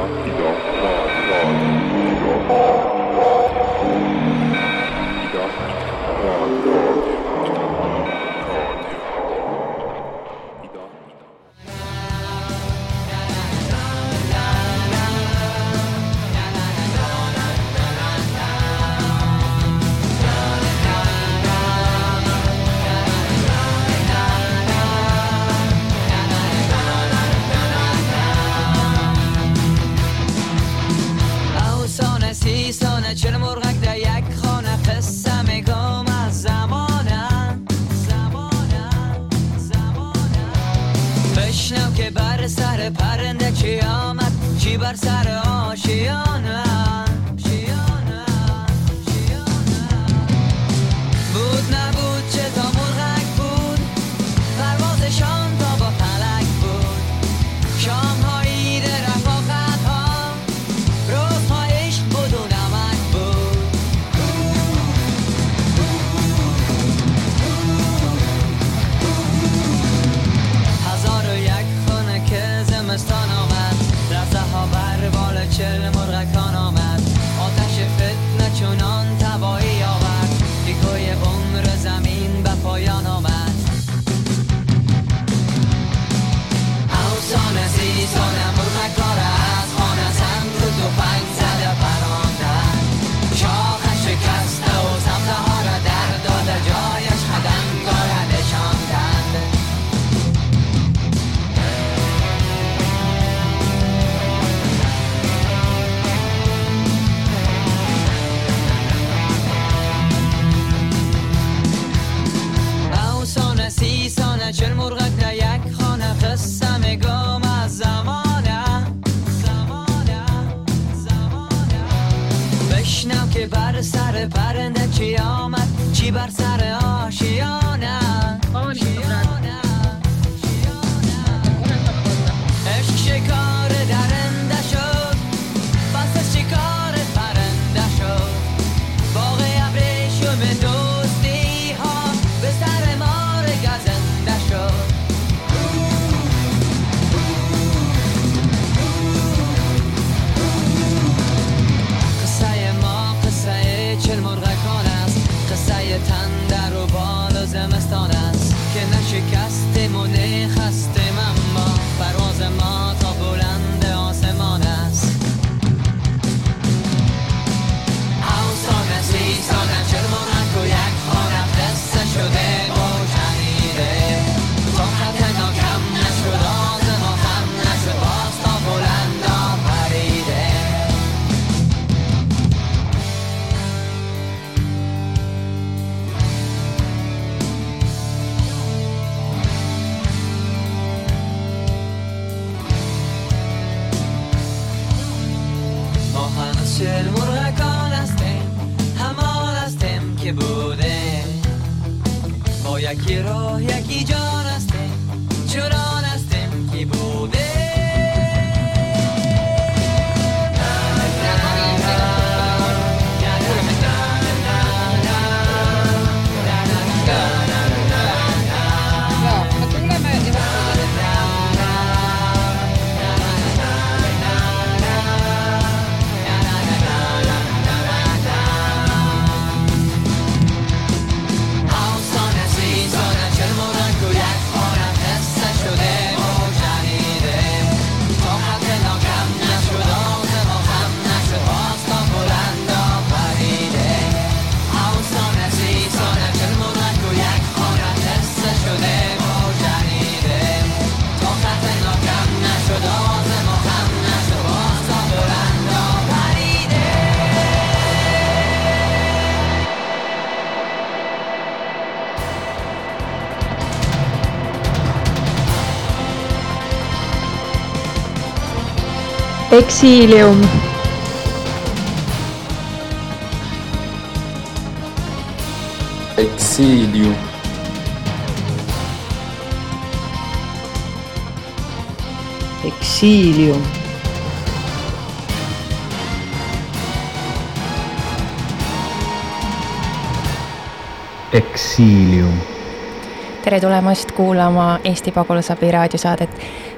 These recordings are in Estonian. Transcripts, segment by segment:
Dog. بر سر آش. Exilium. Exilium. Exilium. Exilium tere tulemast kuulama Eesti Pagulasabi raadiosaadet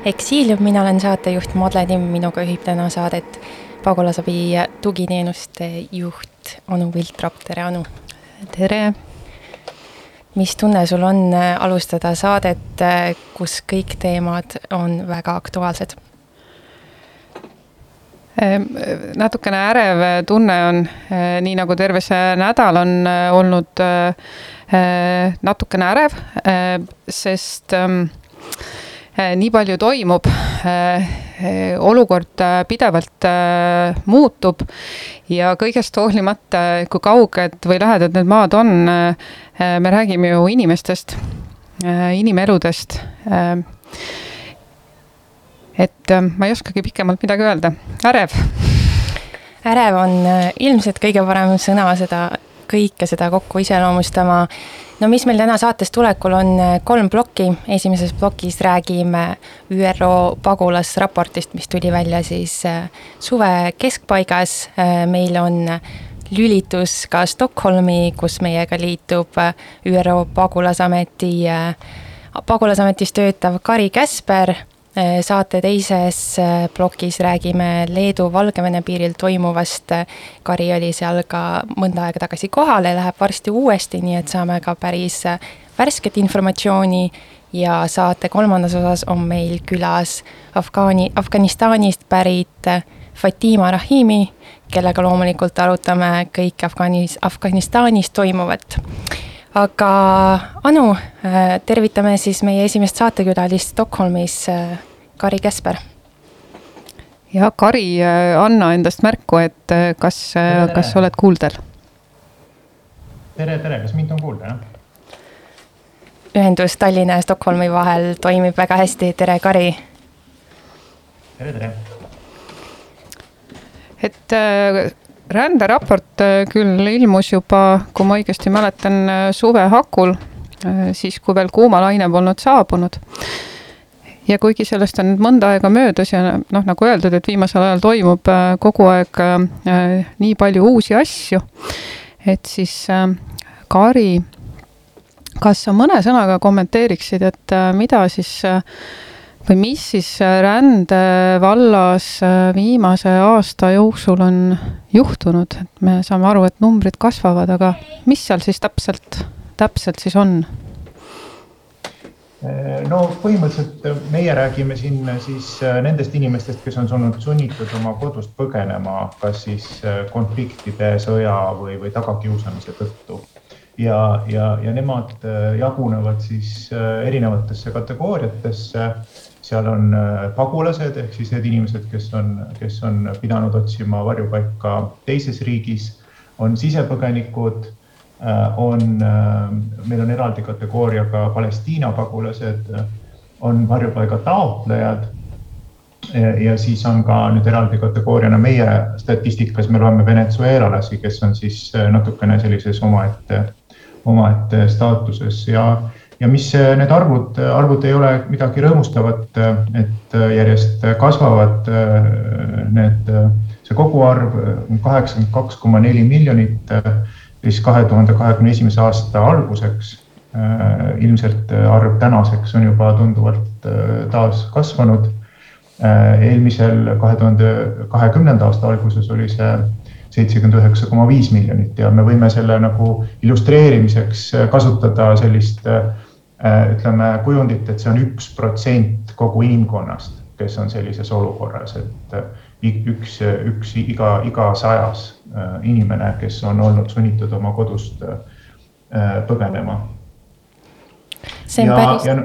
Eksiilium, mina olen saatejuht Madle Timm, minuga ühib täna saadet pagulasabi tugiteenuste juht Anu Viltrap, tere Anu! tere! mis tunne sul on äh, alustada saadet, äh, kus kõik teemad on väga aktuaalsed? Ehm, natukene ärev tunne on, äh, nii nagu terve see nädal on olnud natukene ärev, sest ähm, nii palju toimub, olukord pidevalt muutub ja kõigest hoolimata, kui kauged või lähedad need maad on, Äh, me räägime ju inimestest, äh, inimeludest. Äh, et ma ei oskagi pikemalt midagi öelda, ärev. ärev on ilmselt kõige parem sõna seda, kõike seda kokku iseloomustama. no mis meil täna saates tulekul on kolm plokki, esimeses plokis räägime ÜRO pagulasraportist, mis tuli välja siis suve keskpaigas, meil on lülitus ka Stockholmi, kus meiega liitub ÜRO pagulasameti, pagulasametis töötav Kari Käsper. Äh, saate teises plokis räägime Leedu-Valgevene piiril toimuvast. Kari oli seal ka mõnda aega tagasi kohal ja läheb varsti uuesti, nii et saame ka päris värsket informatsiooni ja saate kolmandas osas on meil külas Afgaani, Afganistanist pärit Fatima Rahimi, kellega loomulikult arutame kõike Afganis, Afganistanis toimuvat. Aga Anu, äh, tervitame siis meie esimest saatekülalist Stockholmis, äh, Kari Käsper. ja Kari, äh, anna endast märku, et kas, kas oled kuuldel? tere, tere, kas mind on kuulda, jah? ühendus Tallinna ja Stockholmi vahel toimib väga hästi, tere, Kari. tere, tere et äh, ränderaport äh, küll ilmus juba, kui ma õigesti mäletan, äh, suve hakul, siis kui veel kuuma laine polnud saabunud. ja kuigi sellest on nüüd mõnda aega möödas ja noh, nagu öeldud, et viimasel ajal toimub kogu aeg nii palju uusi asju, et siis Kari, kas sa mõne sõnaga kommenteeriksid, et mida siis või mis siis äh, rände vallas äh, viimase aasta jooksul on juhtunud, et me saame aru, et numbrid kasvavad, aga mis seal siis täpselt, täpselt siis on? Äh, no põhimõtteliselt meie räägime siin siis nendest inimestest, kes on olnud sunnitud oma kodust põgenema, kas siis konfliktide, sõja või, või tagakiusamise tõttu. ja, ja, ja nemad jagunevad siis erinevatesse kategooriatesse seal on äh, pagulased ehk siis need inimesed, kes on, kes on pidanud otsima varjupaika teises riigis, on sisepõgenikud, äh, on, äh, meil on eraldi kategooria ka Palestiina pagulased, on varjupaiga taotlejad. ja siis on ka nüüd eraldi kategooriana meie statistikas me loeme venezuelalasi, kes on siis natukene sellises omaette, omaette staatuses ja ja mis äh, need arvud, äh, arvud ei ole midagi rõõmustavat, äh, et järjest kasvavad need, see koguarv on kaheksakümmend kaks koma neli miljonit, siis kahe tuhande kahekümne esimese aasta alguseks. ilmselt arv tänaseks on juba tunduvalt taas kasvanud. eelmisel, kahe tuhande kahekümnenda aasta alguses oli see seitsekümmend üheksa koma viis miljonit ja me võime selle nagu illustreerimiseks kasutada sellist Äh, ütleme kujundit, et see on üks protsent kogu inimkonnast, kes on sellises olukorras, et äh, üks, üks iga, iga sajas äh, inimene, kes on olnud sunnitud oma kodust põgenema. see on ja, päris ja,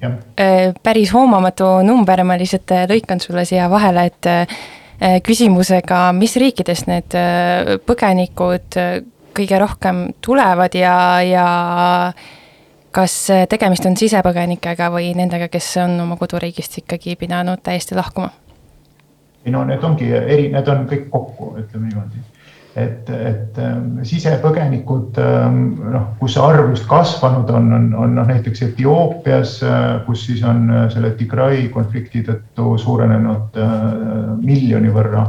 ja. päris hoomamatu number, ma lihtsalt lõikan sulle siia vahele, et küsimusega, mis riikidest need põgenikud kõige rohkem tulevad ja, ja kas äh, tegemist on sisepõgenikega või nendega, kes on oma koduriigist ikkagi pidanud täiesti lahkuma? ei no need ongi eri, need on kõik kokku, ütleme niimoodi. et, et ähm, sisepõgenikud ähm, noh, kus see arv just kasvanud on, on, on noh näiteks Etioopias, äh, kus siis on äh, selle Tigray konflikti tõttu suurenenud miljoni võrra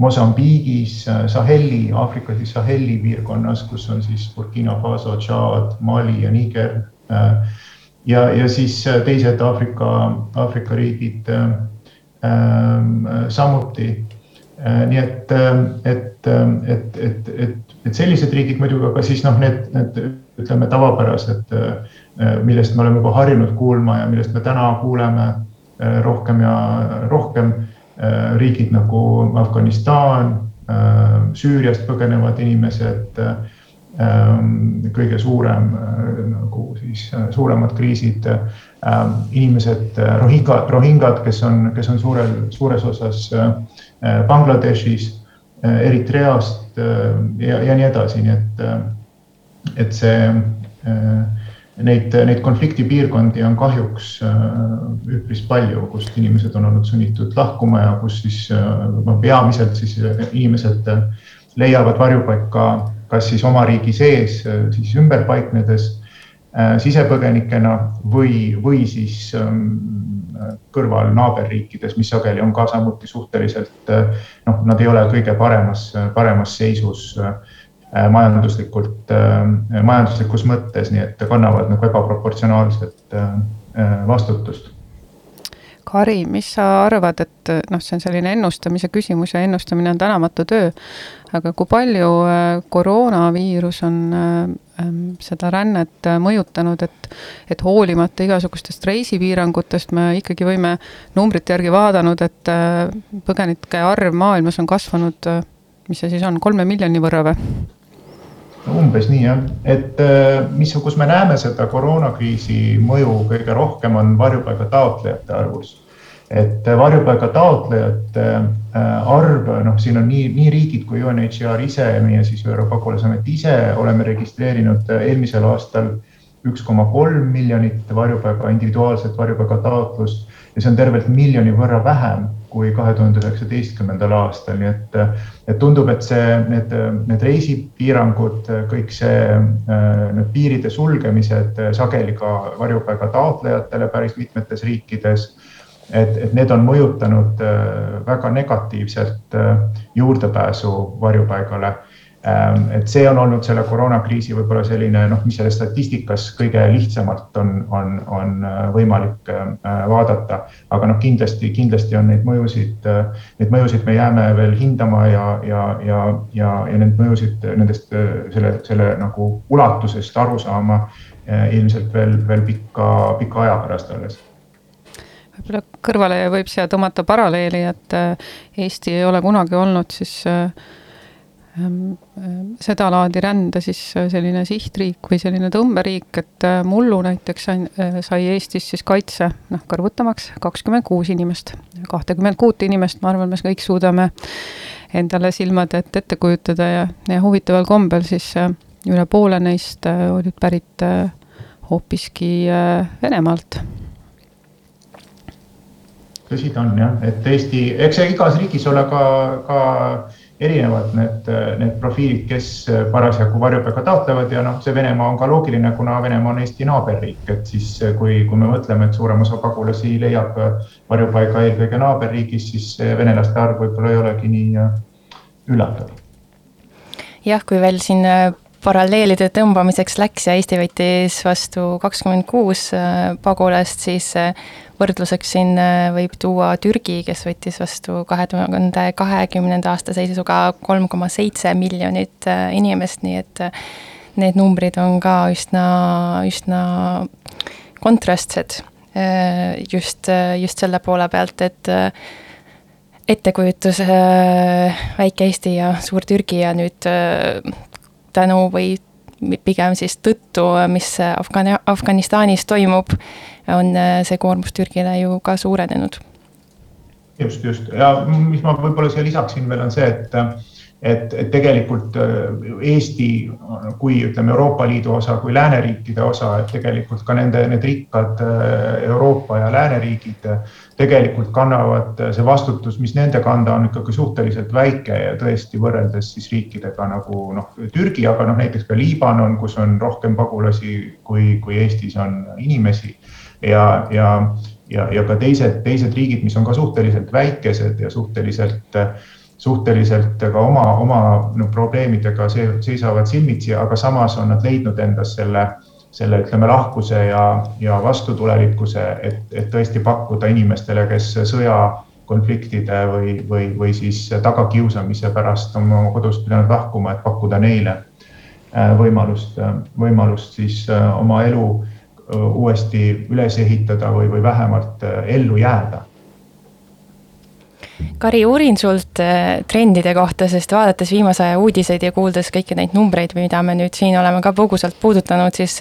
Mosambiigis, äh, Saheli, Aafrika siis Saheli piirkonnas, kus on siis Burkina Faso, Tšaad, Mali ja Niger. Äh, ja, ja siis teised Aafrika, Aafrika riigid äh, samuti äh,. nii et, et, et, et, et, et sellised riigid muidugi, aga siis noh, need, need ütleme tavapärased, millest me oleme juba harjunud kuulma ja millest me täna kuuleme rohkem ja rohkem riigid nagu Afganistan, Süüriast põgenevad inimesed Ähm, kõige suurem äh, nagu siis äh, suuremad kriisid. Inimesed, äh, rohingad, kes on, kes on suurel, suures osas Bangladeshis, Eritreast ja, ja nii edasi, nii et, et see, neid, neid konfliktipiirkondi on kahjuks üpris palju, kust inimesed on olnud sunnitud lahkuma ja kus siis no peamiselt siis inimesed leiavad varjupaika kas siis oma riigi sees siis ümber paiknedes äh, sisepõgenikena või, või siis ähm, kõrval naaberriikides, mis sageli on ka samuti suhteliselt äh, noh, nad ei ole kõige paremas, paremas seisus äh, majanduslikult, majanduslikus mõttes, nii et kannavad nagu ebaproportsionaalset vastutust Kari, mis sa arvad, et noh, see on selline ennustamise küsimus ja ennustamine on tänamatu töö, aga kui palju äh, koroonaviirus on äh, seda rännet äh, mõjutanud, et, et hoolimata igasugustest reisipiirangutest me ikkagi võime numbrite järgi vaadanud, et põgenike arv maailmas on kasvanud, mis see siis on, kolme miljoni võrra või? Umbes nii jah, et mis, kus me näeme seda koroonakriisi mõju kõige rohkem, on varjupaiga taotlejate arvus. Et varjupaiga taotlejate äh, arv, noh, siin on nii, nii riigid kui UNHCR ise ja meie siis ÜRO pagulasamet ise oleme registreerinud äh, eelmisel aastal üks koma kolm miljonit varjupaiga, individuaalset varjupaiga taotlust ja see on tervelt miljoni võrra vähem kui kahe tuhande üheksateistkümnendal aastal, nii et, et tundub, et see, need, need reisipiirangud, kõik see, need piiride sulgemised sageli ka varjupaiga taotlejatele päris mitmetes riikides et, et need on mõjutanud äh, väga negatiivselt äh, juurdepääsu varjupaigale. Ähm, et see on olnud selle koroonakriisi võib-olla selline noh, mis selles statistikas kõige lihtsamalt on, on, on äh, võimalik vaadata. aga noh, kindlasti, kindlasti on neid mõjusid, neid mõjusid me jääme veel hindama ja, ja, ja, ja, ja need mõjusid nendest selle, selle nagu ulatusest aru saama ilmselt veel, veel pika, pika aja pärast alles võib-olla kõrvale võib siia tõmmata paralleeli, et äh, Eesti ei ole kunagi olnud siis äh, äh, sedalaadi rände siis selline sihtriik või selline tõmberiik, et mullu näiteks sai, sai Eestis siis kaitse, noh, kõrvutamaks kakskümmend kuus inimest. kahtekümmend kuut inimest, ma arvan, me kõik suudame endale silmade ette ette kujutada ja, ja huvitaval kombel siis üle poole neist olid pärit hoopiski Venemaalt tõsi ta on jah, et Eesti, eks igas riigis ole ka, ka erinevad need, need profiilid, kes parasjagu varjupaiga taotlevad ja noh, see Venemaa on ka loogiline, kuna Venemaa on Eesti naaberriik, et siis kui, kui me mõtleme, et suurem osa pagulasi leiab varjupaiga eelkõige naaberriigis, siis venelaste arv võib-olla ei olegi nii üllatav. jah, kui veel siin äh, paralleelide tõmbamiseks läks ja Eesti võttis vastu kakskümmend kuus äh, pagulast, siis äh, võrdluseks siin äh, võib tuua Türgi, kes võttis vastu kahe tuhande kahekümnenda aasta seisuga kolm koma seitse miljonit äh, inimest, nii et äh, need numbrid on ka üsna, üsna kontrastsed just, just selle poole pealt, et ettekujutus väike Eesti ja suur Türgi ja nüüd tänu või pigem siis tõttu, mis Afgani-, Afganistanis toimub, on äh, see koormus Türgile ju ka suurenenud. just, just ja mis ma võib-olla siia lisaksin veel on see, et et, et tegelikult äh, Eesti kui ütleme, Euroopa Liidu osa kui lääneriikide osa, et tegelikult ka nende, need rikkad äh, Euroopa ja lääneriigid tegelikult kannavad see vastutus, mis nende kanda on ikkagi suhteliselt väike ja tõesti võrreldes siis riikidega nagu noh, Türgi, aga noh, näiteks ka Liibanon, kus on rohkem pagulasi kui, kui Eestis on inimesi ja, ja, ja, ja ka teised, teised riigid, mis on ka suhteliselt väikesed ja suhteliselt, suhteliselt ka oma, oma no, probleemidega seisavad silmitsi, aga samas on nad leidnud endas selle selle, ütleme, lahkuse ja, ja vastutulelikkuse, et, et tõesti pakkuda inimestele, kes sõja konfliktide või, või, või siis tagakiusamise pärast on oma kodust pidanud lahkuma, et pakkuda neile äh, võimalust, võimalust siis äh, oma elu uuesti üles ehitada või, või vähemalt ellu jääda. Kari, uurin sult trendide kohta, sest vaadates viimase aja uudiseid ja kuuldes kõiki neid numbreid, mida me nüüd siin oleme ka põgusalt puudutanud, siis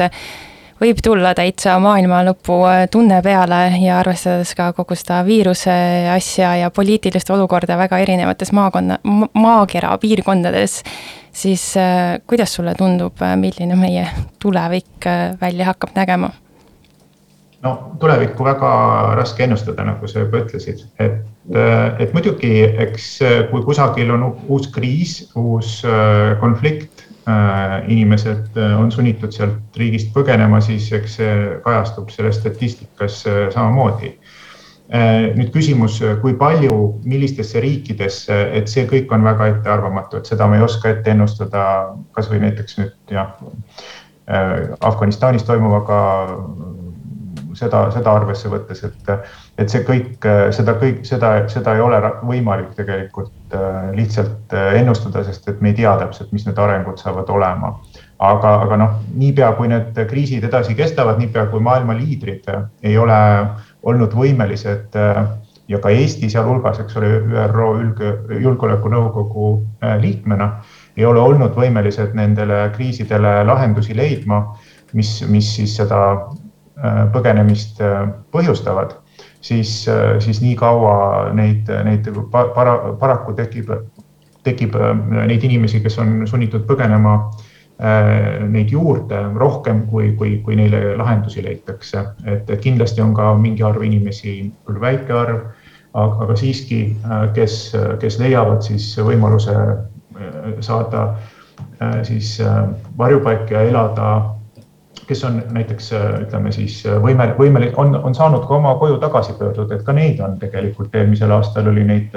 võib tulla täitsa maailma lõpu tunne peale ja arvestades ka kogu seda viiruse asja ja poliitilist olukorda väga erinevates maakonna, maakera piirkondades, siis äh, kuidas sulle tundub, äh, milline meie tulevik välja hakkab nägema? no tulevikku väga raske ennustada, nagu sa juba ütlesid, et, et muidugi, eks kui kusagil on uus kriis, uus konflikt Äh, inimesed äh, on sunnitud sealt riigist põgenema, siis eks see kajastub selles statistikas äh, samamoodi. Nüüd küsimus, kui palju, millistesse riikidesse, et see kõik on väga ettearvamatu, et seda me ei oska ette ennustada, kasvõi näiteks nüüd jah, Afganistanis toimuvaga seda, seda arvesse võttes, et, et see kõik, seda kõik, seda, seda ei ole võimalik tegelikult äh, lihtsalt äh, ennustada, sest et me ei tea täpselt, mis need arengud saavad olema. aga, aga noh, niipea kui need kriisid edasi kestavad, niipea kui maailma liidrid ei ole olnud võimelised äh, ja ka Eesti sealhulgas, eks ole, ÜRO Julgeolekunõukogu liikmena ei ole olnud võimelised nendele kriisidele lahendusi leidma, mis, mis siis seda Äh, põgenemist äh, põhjustavad, siis, äh, siis nii kaua neid, neid para, paraku tekib, tekib neid inimesi, kes on sunnitud põgenema, neid juurde rohkem, kui, kui, kui neile lahendusi leitakse. et kindlasti on ka mingi arv inimesi, küll väike arv, aga siiski, kes, kes leiavad siis võimaluse saada siis varjupaika ja elada kes on näiteks ütleme siis võime, võimeline, on, on saanud ka oma koju tagasi pöörduda, et ka neid on tegelikult eelmisel aastal oli neid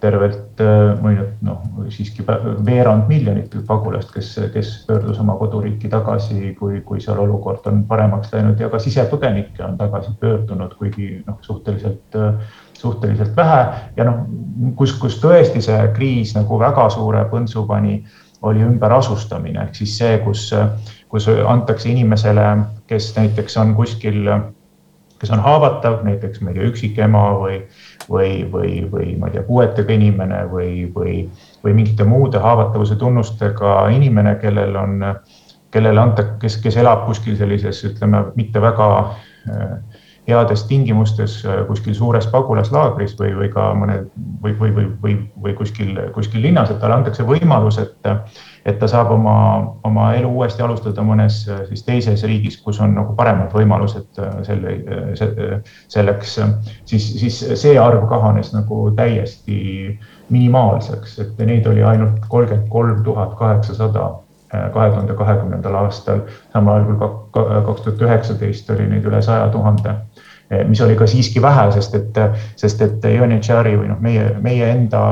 tervelt mõnikord noh, siiski veerand miljonit pagulast, kes, kes pöördus oma koduriiki tagasi, kui, kui seal olukord on paremaks läinud. Ja ka sisepõgenikke on tagasi pöördunud, kuigi noh, suhteliselt, suhteliselt vähe. Ja noh, kus, kus tõesti see kriis nagu väga suure põntsu pani, oli ümberasustamine. Ehk siis see, kus kus antakse inimesele, kes näiteks on kuskil, kes on haavatav, näiteks ma ei tea, üksikema või, või, või, või ma ei tea, puuetega inimene või, või, või mingite muude haavatavuse tunnustega inimene, kellel on, kellele anta, kes, kes elab kuskil sellises, ütleme, mitte väga äh, heades tingimustes äh, kuskil suures pagulaslaagris või, või ka mõne või, või, või, või, või kuskil, kuskil linnas, et talle antakse võimalus, et et ta saab oma, oma elu uuesti alustada mõnes siis teises riigis, kus on nagu paremad võimalused äh, selle, äh, selleks, siis, siis see arv kahanes nagu täiesti minimaalseks, et neid oli ainult kolmkümmend kolm tuhat kaheksasada äh, kahe tuhande kahekümnendal aastal, samal ajal kui kaks tuhat üheksateist oli neid üle saja tuhande mis oli ka siiski vähe, sest et, sest et UNHCR-i või noh, meie, meie enda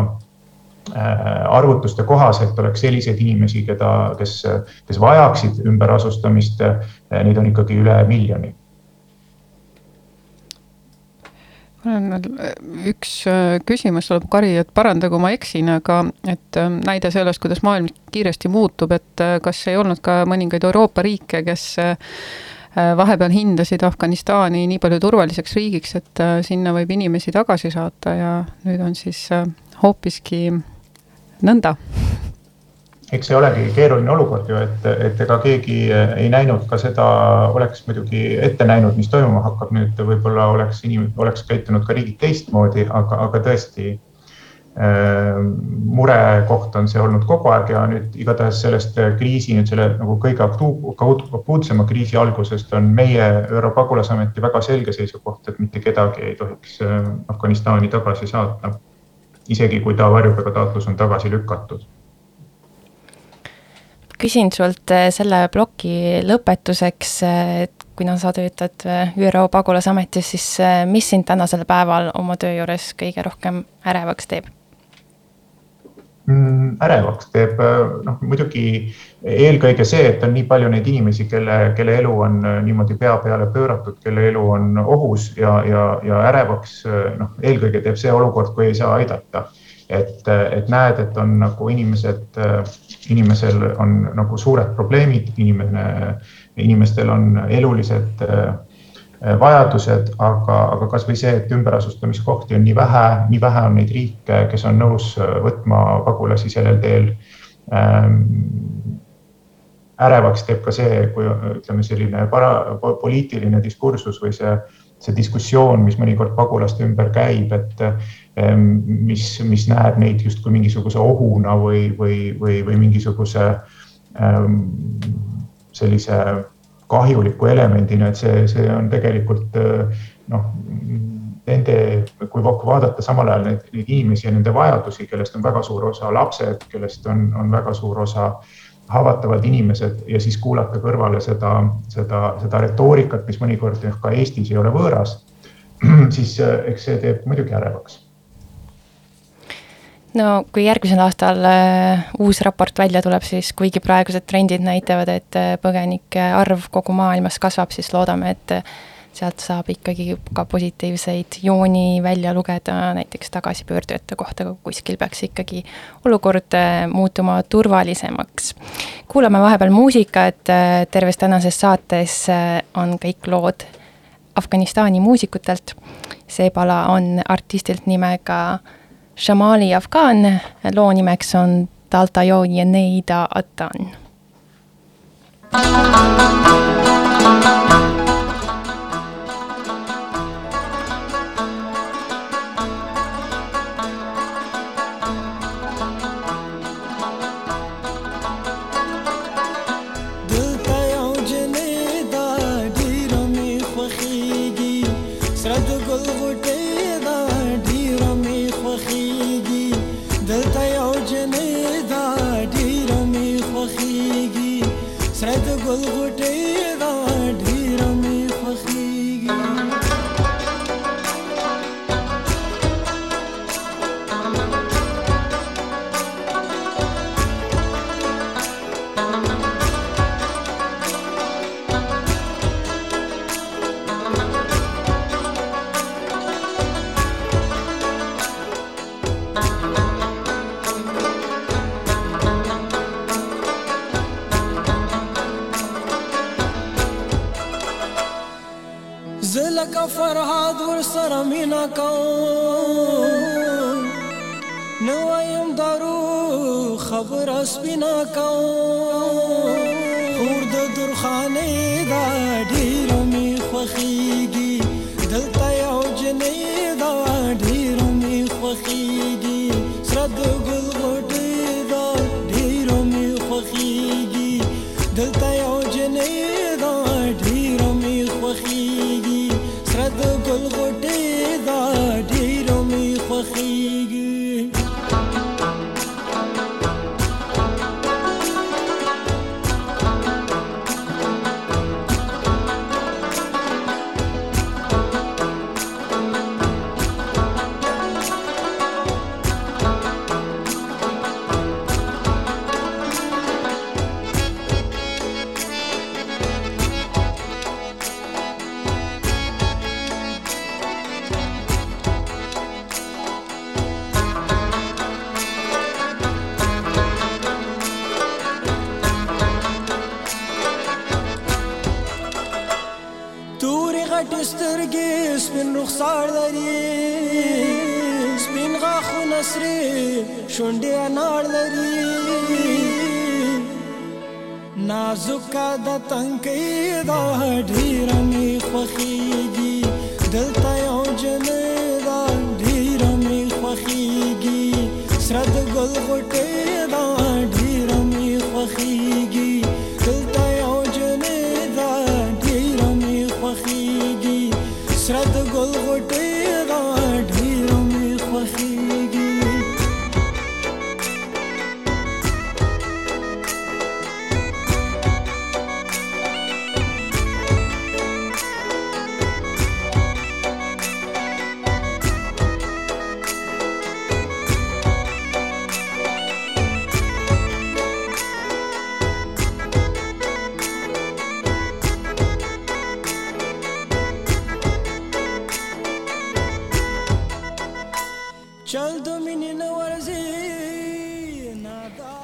Äh, arvutuste kohaselt oleks selliseid inimesi, keda, kes, kes vajaksid ümberasustamist, äh, neid on ikkagi üle miljoni. Mul on veel üks äh, küsimus tuleb, Kari, et paranda, kui ma eksin, aga et näide sellest, kuidas maailm kiiresti muutub, et kas ei olnud ka mõningaid Euroopa riike, kes vahepeal hindasid Afganistani nii palju turvaliseks riigiks, et sinna võib inimesi tagasi saata ja nüüd on siis hoopiski nõnda. Eks see olegi keeruline olukord ju, et, et ega keegi ei näinud ka seda, oleks muidugi ette näinud, mis toimuma hakkab. Nüüd, võib-olla oleks inimene, oleks käitunud ka riigid teistmoodi, aga, aga tõesti äh, murekoht on see olnud kogu aeg ja nüüd igatahes sellest kriisi, nüüd selle nagu kõige akuutsema kriisi algusest on meie ÜRO pagulasameti väga selge seisukoht, et mitte kedagi ei tohiks äh, Afganistani tagasi saata isegi kui ta varjupaigataotlus on tagasi lükatud. küsin sult eh, selle ploki lõpetuseks, et kuna sa töötad ÜRO pagulasametis, siis mis sind tänasel päeval oma töö juures kõige rohkem ärevaks teeb? Mm, ärevaks, teeb noh, muidugi eelkõige see, et on nii palju neid inimesi, kelle, kelle elu on niimoodi pea peale pööratud, kelle elu on ohus ja, ja, ja ärevaks noh, eelkõige teeb see olukord, kui ei saa aidata. Et, et näed, et on nagu inimesed, inimesel on nagu suured probleemid, inimene, inimestel on elulised äh, vajadused, aga, aga kasvõi see, et ümberasustamiskohti on nii vähe, nii vähe on neid riike, kes on nõus võtma pagulasi sellel teel. Ähm, ärevaks teeb ka see, kui ütleme, selline para, poliitiline diskursus või see, see diskussioon, mis mõnikord pagulaste ümber käib, et Ehm, mis, mis näeb neid justkui mingisuguse ohuna või, või, või, või mingisuguse ähm, sellise kahjuliku elemendina, et see, see on tegelikult äh, noh, nende, kui vaadata samal ajal neid, neid inimesi ja nende vajadusi, kellest on väga suur osa lapsed, kellest on, on väga suur osa haavatavad inimesed ja siis kuulata kõrvale seda, seda, seda retoorikat, mis mõnikord ka Eestis ei ole võõras, siis äh, eks see teeb muidugi ärevaks no kui järgmisel aastal äh, uus raport välja tuleb, siis kuigi praegused trendid näitavad, et äh, põgenike arv kogu maailmas kasvab, siis loodame, et äh, sealt saab ikkagi ka positiivseid jooni välja lugeda näiteks tagasipöördujate kohta, aga kuskil peaks ikkagi olukord muutuma turvalisemaks. kuulame vahepeal muusikat, terves tänases saates on kõik lood Afganistani muusikutelt. see pala on artistilt nimega Shamali Afgan, loo nimeks on Taltayo Yeneida Atan. مینا کوم نو ایم دارو خبر اسپینا کوم خور د درخانه دا ډیر می خوخیږي دلته یو جنې دا ډیر می خوخیږي سرد ګل ساړ لري سپین غاښونه سرې شونډې انار لري. نازکه د تنکۍ دا ډېره مې خوښېږي دلته یو جنۍ دا ډېره مې خوښېږي سره د ګل غوټۍ دا ډېره مې خوښېږي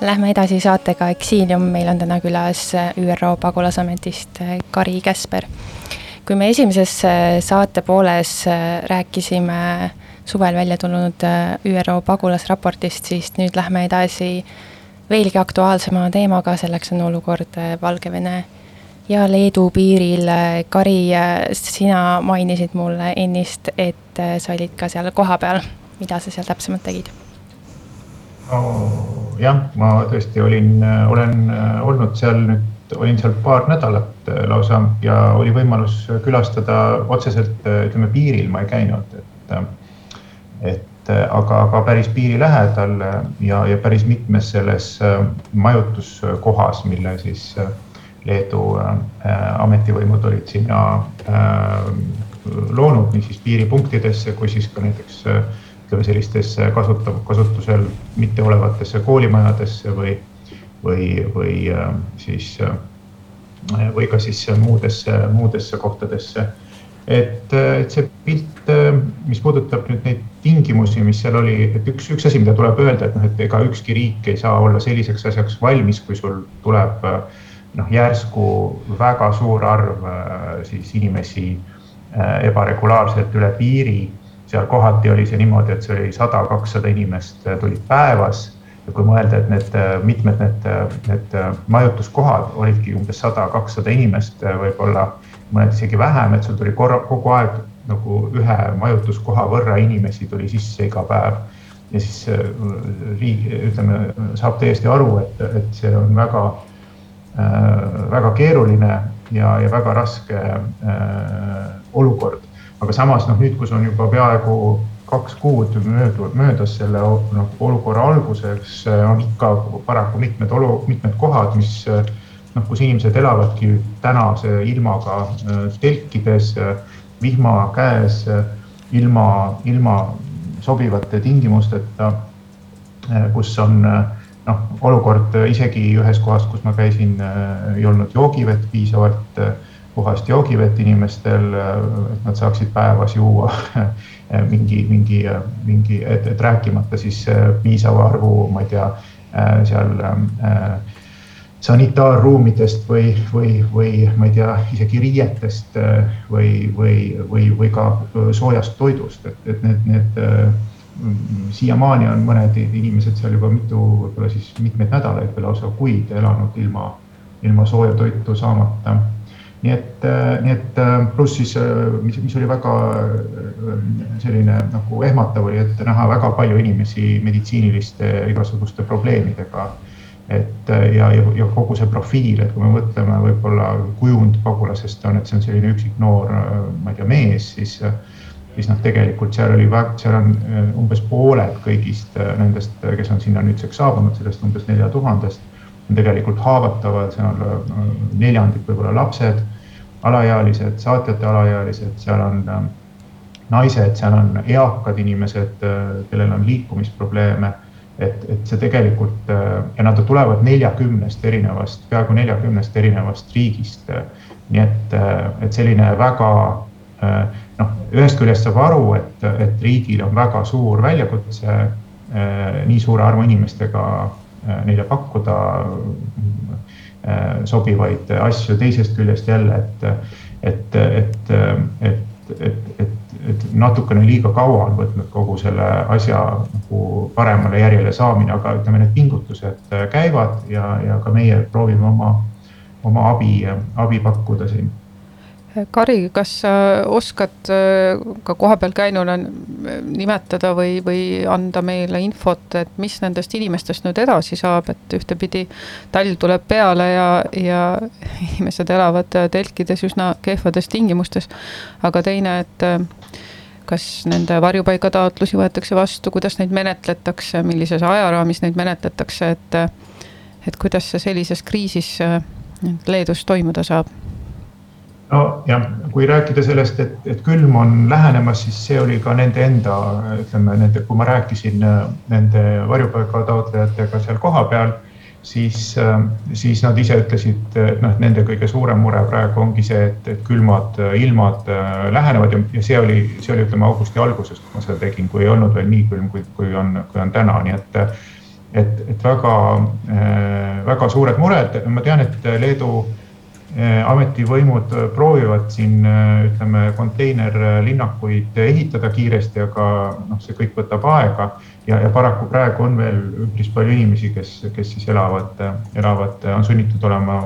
Lähme edasi saatega Exilium, meil on täna külas ÜRO pagulasametist Kari Käsper. kui me esimeses saate pooles rääkisime suvel välja tulnud ÜRO pagulasraportist, siis nüüd lähme edasi veelgi aktuaalsema teemaga, selleks on olukord Valgevene ja Leedu piiril. Kari, sina mainisid mulle ennist, et sa olid ka seal kohapeal, mida sa seal täpsemalt tegid? No jah, ma tõesti olin, olen olnud seal nüüd, olin seal paar nädalat lausa ja oli võimalus külastada otseselt, ütleme piiril ma ei käinud, et, et aga, aga päris piiri lähedal ja, ja päris mitmes selles majutuskohas, mille siis äh, Leedu äh, ametivõimud olid sinna äh, loonud nii siis piiripunktidesse kui siis ka näiteks äh, ütleme sellistesse kasutav, kasutusel mitteolevatesse koolimajadesse või, või, või siis või ka siis muudesse, muudesse kohtadesse. et, et see pilt, mis puudutab nüüd neid tingimusi, mis seal oli, et üks, üks asi, mida tuleb öelda, et noh, et ega ükski riik ei saa olla selliseks asjaks valmis, kui sul tuleb äh, noh, järsku väga suur arv äh, siis inimesi äh, ebaregulaarselt üle piiri. Seal kohati oli see niimoodi, et see oli sada, kakssada inimest äh, tulid päevas ja kui mõelda, et need mitmed need, need majutuskohad olidki umbes sada, kakssada inimest, võib-olla mõned isegi vähem, et sul tuli korra, kogu aeg nagu ühe majutuskoha võrra inimesi tuli sisse iga päev. ja siis riik, ütleme, saab täiesti aru, et, et see on väga Äh, väga keeruline ja, ja väga raske äh, olukord. Aga samas noh, nüüd, kus on juba peaaegu kaks kuud möödunud, möödas selle noh, olukorra alguseks, on ikka paraku mitmed olu, mitmed kohad, mis noh, kus inimesed elavadki tänase ilmaga telkides, vihma käes, ilma, ilma sobivate tingimusteta, kus on noh, olukord isegi ühes kohas, kus ma käisin, ei olnud joogivett piisavalt, puhast joogivett inimestel, et nad saaksid päevas juua mingi, mingi, mingi, et, et rääkimata siis piisava arvu, ma ei tea, seal sanitaarruumidest või, või, või ma ei tea, isegi riietest või, või, või, või ka soojast toidust, et, et need, need siiamaani on mõned inimesed seal juba mitu, võib-olla siis mitmeid nädalaid või lausa kuid elanud ilma, ilma sooja toitu saamata. Nii et, nii et pluss siis, mis, mis oli väga selline nagu ehmatav oli, et näha väga palju inimesi meditsiiniliste igasuguste probleemidega. et ja, ja, ja kogu see profiil, et kui me mõtleme võib-olla kujund pagulasest on, et see on selline üksik noor, ma ei tea, mees, siis siis noh, tegelikult seal oli, seal on äh, umbes pooled kõigist äh, nendest, äh, kes on sinna nüüdseks saabunud, sellest umbes nelja tuhandest, on tegelikult haavatavad, seal on neljandik võib-olla lapsed, alaealised, saatjate alaealised, seal on naised, seal on eakad inimesed, kellel on liikumisprobleeme. et, et see tegelikult ja nad tulevad neljakümnest erinevast, peaaegu neljakümnest erinevast riigist. nii et, et selline väga noh, ühest küljest saab aru, et, et riigil on väga suur väljakutse nii suure arvu inimestega neile pakkuda sobivaid asju, teisest küljest jälle, et, et, et, et, et, et, et natukene liiga kaua on võtnud kogu selle asja nagu paremale järjele saamine, aga ütleme, need pingutused käivad ja, ja ka meie proovime oma, oma abi, abi pakkuda siin Kari, kas sa oskad äh, ka kohapeal käinuna nimetada või, või anda meile infot, et mis nendest inimestest nüüd edasi saab, et ühtepidi talv tuleb peale ja, ja inimesed elavad telkides üsna kehvades tingimustes. aga teine, et äh, kas nende varjupaigataotlusi võetakse vastu, kuidas neid menetletakse, millises ajaraamis neid menetletakse, et, et kuidas see sellises kriisis äh, Leedus toimuda saab nojah, kui rääkida sellest, et, et külm on lähenemas, siis see oli ka nende enda, ütleme nende, kui ma rääkisin äh, nende varjupaiga taotlejatega seal kohapeal, siis, siis nad ise ütlesid, et noh, nende kõige suurem mure praegu ongi see, et, et külmad ilmad lähenevad ja, ja see oli, see oli, ütleme augusti alguses, kui ma seda tegin, kui ei olnud veel nii külm, kui, kui on, kui on täna, nii et et, et väga, väga suured mured, ma tean, et Leedu Äh, ametivõimud proovivad siin ütleme konteinerlinnakuid ehitada kiiresti, aga noh, see kõik võtab aega ja, ja paraku praegu on veel üpris palju inimesi, kes, kes siis elavad, elavad, on sunnitud olema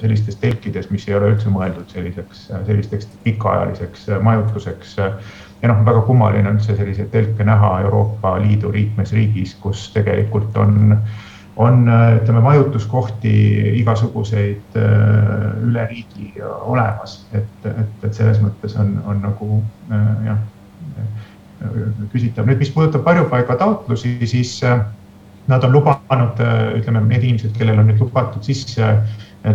sellistes telkides, mis ei ole üldse mõeldud selliseks, sellisteks pikaajaliseks majutuseks. ja noh, väga kummaline on üldse selliseid telke näha Euroopa Liidu liikmesriigis, kus tegelikult on on, äh, ütleme, majutuskohti igasuguseid äh, üle riigi olemas, et, et, et selles mõttes on, on nagu äh, jah, küsitav. nüüd, mis puudutab varjupaiga taotlusi, siis nad on lubanud, ütleme, need inimesed, kellel on nüüd lubatud sisse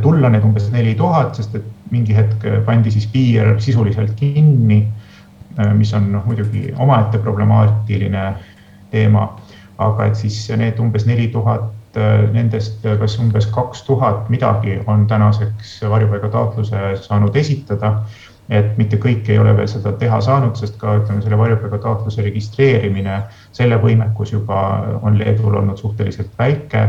tulla, need umbes neli tuhat, sest et mingi hetk pandi siis piir sisuliselt kinni, mis on noh, muidugi omaette problemaatiline teema, aga et siis need umbes neli tuhat Äh, nendest äh, kas umbes kaks tuhat midagi on tänaseks varjupaigataotluse saanud esitada. et mitte kõik ei ole veel seda teha saanud, sest ka ütleme, selle varjupaigataotluse registreerimine, selle võimekus juba on Leedul olnud suhteliselt väike.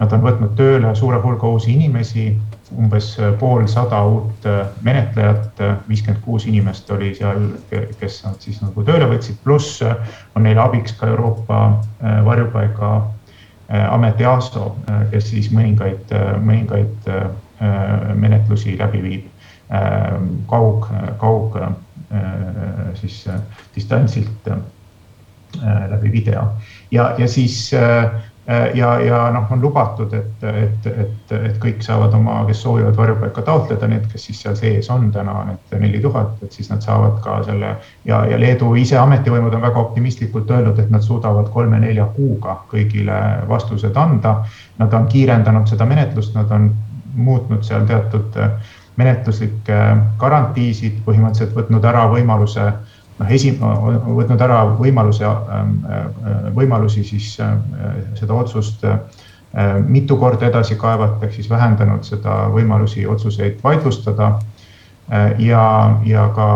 Nad on võtnud tööle suure hulga uusi inimesi, umbes poolsada uut äh, menetlejat, viiskümmend kuus inimest oli seal, kes nad siis nagu tööle võtsid, pluss on neile abiks ka Euroopa varjupaiga Äh, amet EASO, äh, kes siis mõningaid, äh, mõningaid menetlusi läbi viib. Kaug, kaug siis distantsilt läbi video. Ja, ja siis Äh, ja, ja noh, on lubatud, et, et, et, et kõik saavad oma, kes soovivad varjupaika taotleda, need, kes siis seal sees on täna, need neli tuhat, et siis nad saavad ka selle ja, ja Leedu ise ametivõimud on väga optimistlikult öelnud, et nad suudavad kolme-nelja kuuga kõigile vastused anda. Nad on kiirendanud seda menetlust, nad on muutnud seal teatud menetluslikke garantiisid, põhimõtteliselt võtnud ära võimaluse noh, esi-, võtnud ära võimaluse, ähm, äh, võimalusi siis äh, seda otsust äh, mitu korda edasi kaevata, ehk siis vähendanud seda võimalusi otsuseid vaidlustada. ja, ja ka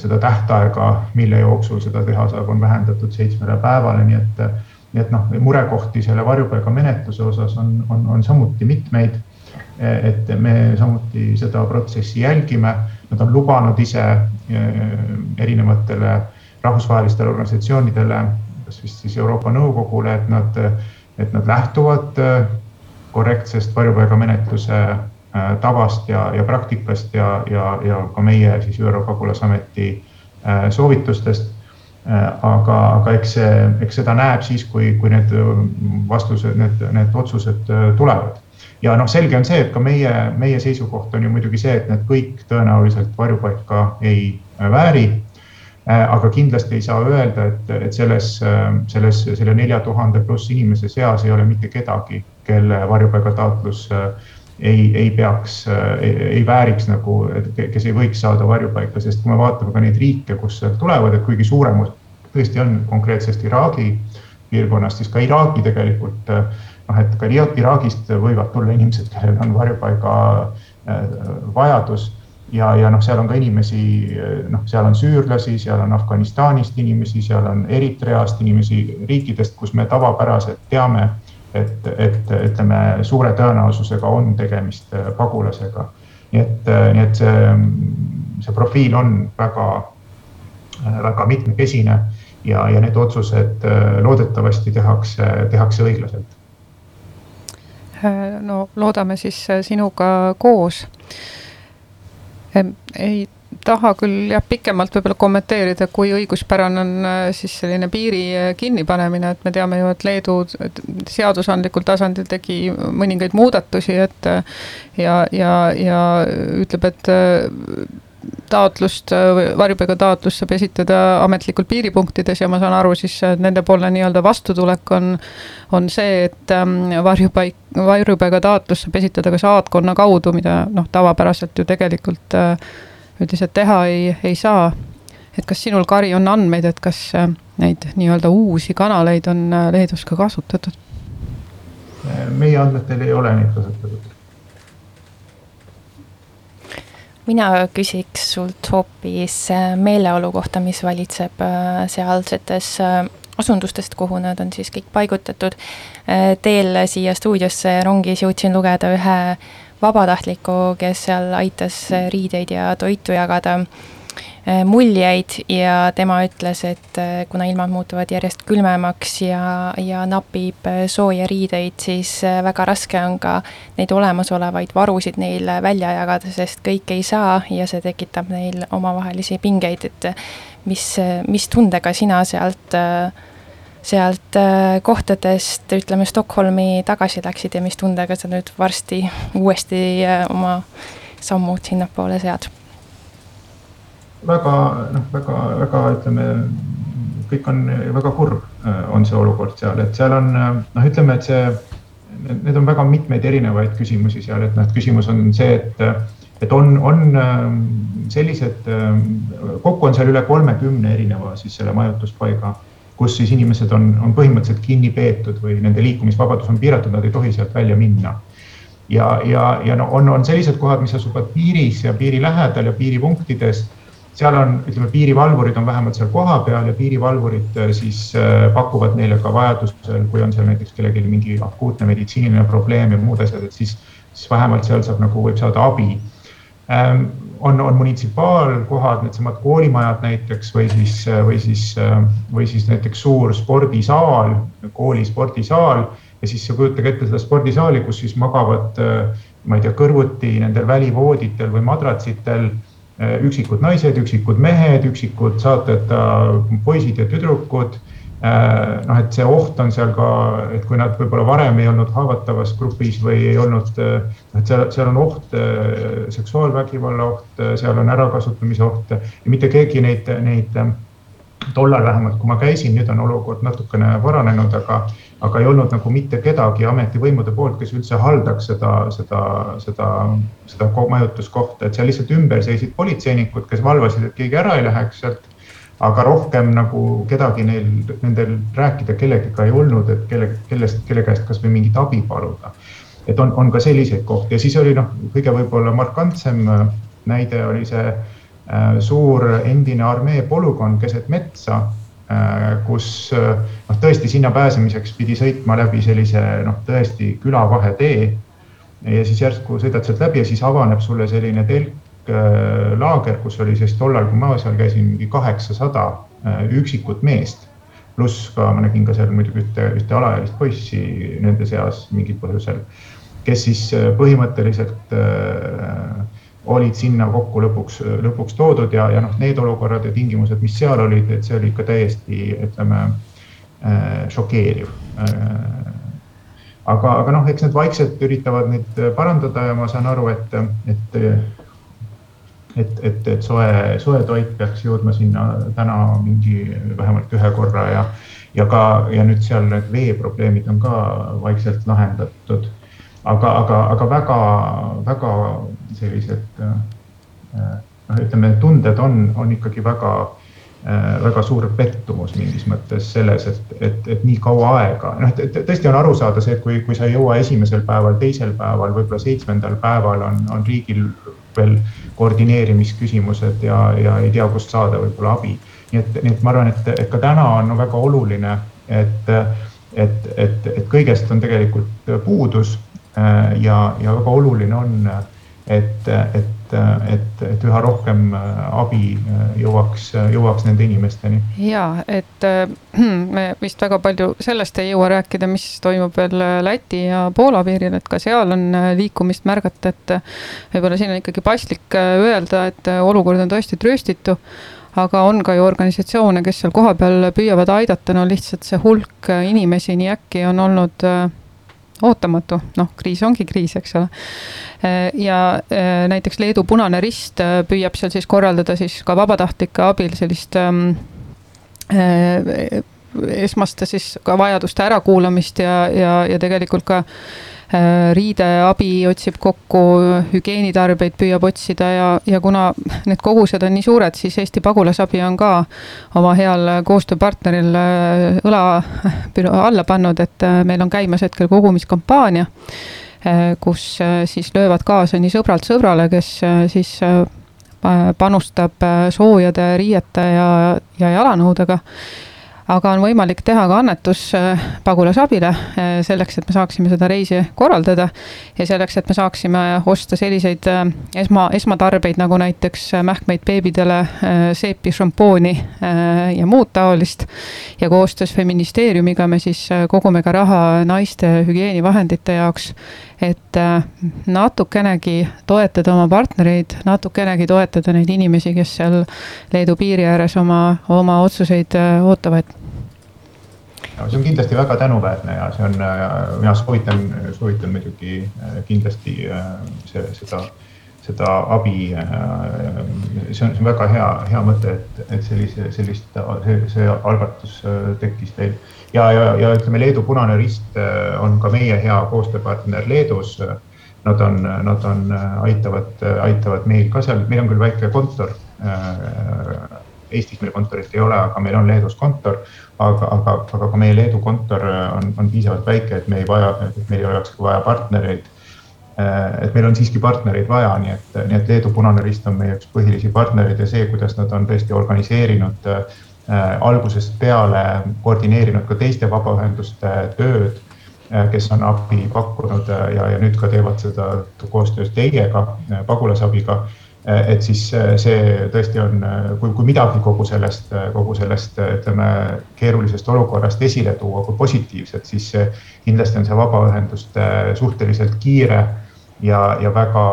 seda tähtaega, mille jooksul seda teha saab, on vähendatud seitsmele päevale, nii et, nii et noh, murekohti selle varjupaiga menetluse osas on, on, on samuti mitmeid. Et me samuti seda protsessi jälgime Nad on lubanud ise eh, erinevatele rahvusvahelistele organisatsioonidele, kas vist siis Euroopa Nõukogule, et nad, et nad lähtuvad eh, korrektsest varjupaigamenetluse eh, tavast ja, ja praktikast ja, ja, ja ka meie siis ÜRO pagulasameti soovitustest. aga, aga eks see, eks seda näeb siis, kui, kui need vastused, need, need otsused tulevad ja noh, selge on see, et ka meie, meie seisukoht on ju muidugi see, et need kõik tõenäoliselt varjupaika ei äh, vääri. Äh, aga kindlasti ei saa öelda, et, et selles, äh, selles, selle nelja tuhande pluss inimese seas ei ole mitte kedagi, kelle varjupaigataotlus ei, ei peaks, ei vääriks nagu, kes ei võiks saada varjupaika, sest kui me vaatame ka neid riike, kust tulevad, et kuigi suurem tõesti on konkreetsest Iraagi piirkonnast, siis ka Iraagi tegelikult noh, et ka Iraagist võivad tulla inimesed, kellel on varjupaiga äh, vajadus ja, ja noh, seal on ka inimesi, noh, seal on süürlasi, seal on Afganistanist inimesi, seal on Eritreast inimesi, riikidest, kus me tavapäraselt teame, et, et ütleme, suure tõenäosusega on tegemist äh, pagulasega. nii et, äh, nii et see, see profiil on väga, väga mitmekesine ja, ja need otsused loodetavasti tehakse, tehakse õiglaselt Äh, no loodame siis äh, sinuga koos. ei taha küll jah, pikemalt võib-olla kommenteerida, kui õiguspärane on äh, siis selline piiri kinnipanemine, et me teame ju, et Leedu seadusandlikul tasandil tegi mõningaid muudatusi, et ja, ja, ja ütleb, et taotlust, varjupaiga taotlust saab esitada ametlikult piiripunktides ja ma saan aru siis, nendepoolne nii-öelda vastutulek on, on see, et ähm, varjupaik, varjupaiga taotlust saab esitada ka saatkonna kaudu, mida noh, tavapäraselt ju tegelikult äh, üldiselt teha ei, ei saa. et kas sinul, Kari, on andmeid, et kas äh, neid nii-öelda uusi kanaleid on äh, Leedus ka kasutatud? meie andmetel ei ole neid kasutatud mina küsiks sult hoopis äh, meeleolu kohta, mis valitseb äh, sealsetes äh, asundustest, kuhu nad on siis kõik paigutatud. teel siia stuudiosse rongis jõudsin lugeda ühe vabatahtliku, kes seal aitas riideid ja toitu jagada muljeid ja tema ütles, et äh, kuna ilmad muutuvad järjest külmemaks ja, ja napib äh, sooja riideid, siis väga raske on ka neid olemasolevaid varusid neil välja jagada, sest kõike ei saa ja see tekitab neil omavahelisi pingeid, et mis, mis tundega sina sealt sealt kohtadest, ütleme, Stockholmi tagasi läksid ja mis tundega sa nüüd varsti uuesti oma sammud sinnapoole sead? Väga noh, väga, väga ütleme, kõik on väga kurb, äh, on see olukord seal, et seal on noh, ütleme, et see, need on väga mitmeid erinevaid küsimusi seal, et noh, küsimus on see, et, et on, on ähm, sellised, kokku on seal üle kolmekümne erineva siis selle majutuspaiga, kus siis inimesed on, on põhimõtteliselt kinni peetud või nende liikumisvabadus on piiratud, nad ei tohi sealt välja minna. Ja, ja, ja no on, on sellised kohad, mis asuvad piiris ja piiri lähedal ja piiripunktides seal on, ütleme, piirivalvurid on vähemalt seal kohapeal ja piirivalvurid äh, siis äh, pakuvad neile ka vajadusel, kui on seal näiteks kellelgi mingi akuutne meditsiiniline probleem ja muud asjad, et siis, siis vähemalt seal saab nagu, võib saada abi ähm,. on, on munitsipaalkohad, needsamad koolimajad näiteks või siis, või siis, äh, või siis näiteks suur spordisaal, kooli spordisaal ja siis kujutage ette seda spordisaali, kus siis magavad, ma ei tea, kõrvuti nendel välivooditel või madratsitel Äh, üksikud naised, üksikud mehed, üksikud saateta poisid ja tüdrukud. Äh, noh, et see oht on seal ka, et kui nad võib-olla varem ei olnud haavatavas grupis või ei olnud, äh, noh, et seal, seal on oht, seksuaalvägivalla oht, seal on ärakasutamise oht ja mitte keegi neid, neid tollal vähemalt, kui ma käisin, nüüd on olukord natukene paranenud, aga, aga ei olnud nagu mitte kedagi ametivõimude poolt, kes üldse haldaks seda, seda, seda, seda majutuskohta, et seal lihtsalt ümber seisid politseinikud, kes valvasid, et keegi ära ei läheks sealt. aga rohkem nagu kedagi neil, nendel rääkida kellegagi ei olnud, et kelle, kellest, kelle käest kasvõi mingit abi paluda. et on, on ka selliseid kohti ja siis oli noh, kõige võib-olla markantsem näide oli see Äh, suur endine armee polügoon keset metsa, äh, kus äh, noh, tõesti sinna pääsemiseks pidi sõitma läbi sellise noh, tõesti külavahetee. ja siis järsku sõidad sealt läbi ja siis avaneb sulle selline telklaager, kus oli siis tollal, kui ma seal käisin, mingi kaheksasada üksikut meest pluss ka ma nägin ka seal muidugi ühte, ühte alaealist poissi nende seas mingil põhjusel, kes siis põhimõtteliselt äh, olid sinna kokku lõpuks, lõpuks toodud ja, ja noh, need olukorrad ja tingimused, mis seal olid, et see oli ikka täiesti, ütleme äh, šokeeriv äh,. aga, aga noh, eks need vaikselt üritavad neid parandada ja ma saan aru, et, et et, et, et soe, soe toit peaks jõudma sinna täna mingi vähemalt ühe korra ja, ja ka ja nüüd seal need veeprobleemid on ka vaikselt lahendatud. Aga, aga, aga väga, väga sellised noh, ütleme, tunded on, on ikkagi väga, äh, väga suur pettumus mingis mõttes selles, et, et, et nii kaua aega, noh, tõesti on aru saada see, et kui, kui sa ei jõua esimesel päeval, teisel päeval, võib-olla seitsmendal päeval on, on riigil veel koordineerimisküsimused ja, ja ei tea, kust saada võib-olla abi. nii et, nii et ma arvan, et, et ka täna on väga oluline, et, et, et, et kõigest on tegelikult puudus ja, ja väga oluline on et, et, et, et üha rohkem äh, abi äh, jõuaks, jõuaks nende inimesteni. ja et äh, me vist väga palju sellest ei jõua rääkida, mis toimub veel Läti ja Poola piiril, et ka seal on liikumist märgata, et võib-olla siin on ikkagi paslik öelda, et olukord on tõesti trööstitu aga on ka ju organisatsioone, kes seal kohapeal püüavad aidata, no lihtsalt see hulk inimesi nii äkki on olnud ootamatu, noh, kriis ongi kriis, eks ole. ja äh, näiteks Leedu Punane Rist äh, püüab seal siis korraldada siis ka vabatahtlike abil sellist ähm, äh, esmaste siis ka vajaduste ärakuulamist ja, ja, ja tegelikult ka Äh, riideabi otsib kokku, hügieenitarbeid püüab otsida ja, ja kuna need kogused on nii suured, siis Eesti Pagulasabi on ka oma heal koostööpartneril äh, õla alla pannud, et äh, meil on käimas hetkel kogumiskampaania, kus siis löövad kaasa nii sõbralt sõbrale, kes siis panustab soojade riiete ja, ja jalanõudega aga on võimalik teha ka annetus äh, pagulasabile äh, selleks, et me saaksime seda reisi korraldada ja selleks, et me saaksime osta selliseid äh, esma, esmatarbeid nagu näiteks mähkmeid beebidele, seepi, šampooni ja muud taolist. ja koostöös feministeeriumiga me siis kogume ka raha naiste hügieenivahendite jaoks, et natukenegi toetada oma partnereid, natukenegi toetada neid inimesi, kes seal Leedu piiri ääres oma, oma otsuseid ootavad no see on kindlasti väga tänuväärne ja see on, mina soovitan, soovitan muidugi äh, kindlasti äh, see, seda, seda abi. Äh, see on, see on väga hea, hea mõte, et, et sellise, sellist, see, see algatus tekkis teil. ja, ja, ja ütleme, Leedu Punane Rist on ka meie hea koostööpartner Leedus. Nad on, nad on, aitavad, aitavad meil ka seal, meil on küll väike kontor Eestis meil kontorit ei ole, aga meil on Leedus kontor. Aga, aga, aga ka meie Leedu kontor on, on piisavalt väike, et me ei vaja, et meil ei oleks vaja partnereid. et meil on siiski partnereid vaja, nii et, nii et Leedu Punane Rist on meie üks põhilisi partnereid ja see, kuidas nad on tõesti organiseerinud äh, algusest peale, koordineerinud ka teiste vabaühenduste tööd kes on abi pakkunud ja, ja nüüd ka teevad seda koostöös teiega, pagulasabiga Eh, et siis eh, see tõesti on, eh, kui, kui midagi kogu sellest, kogu sellest ütleme keerulisest olukorrast esile tuua kui positiivset, siis kindlasti on see vabaühenduste suhteliselt kiire ja, ja väga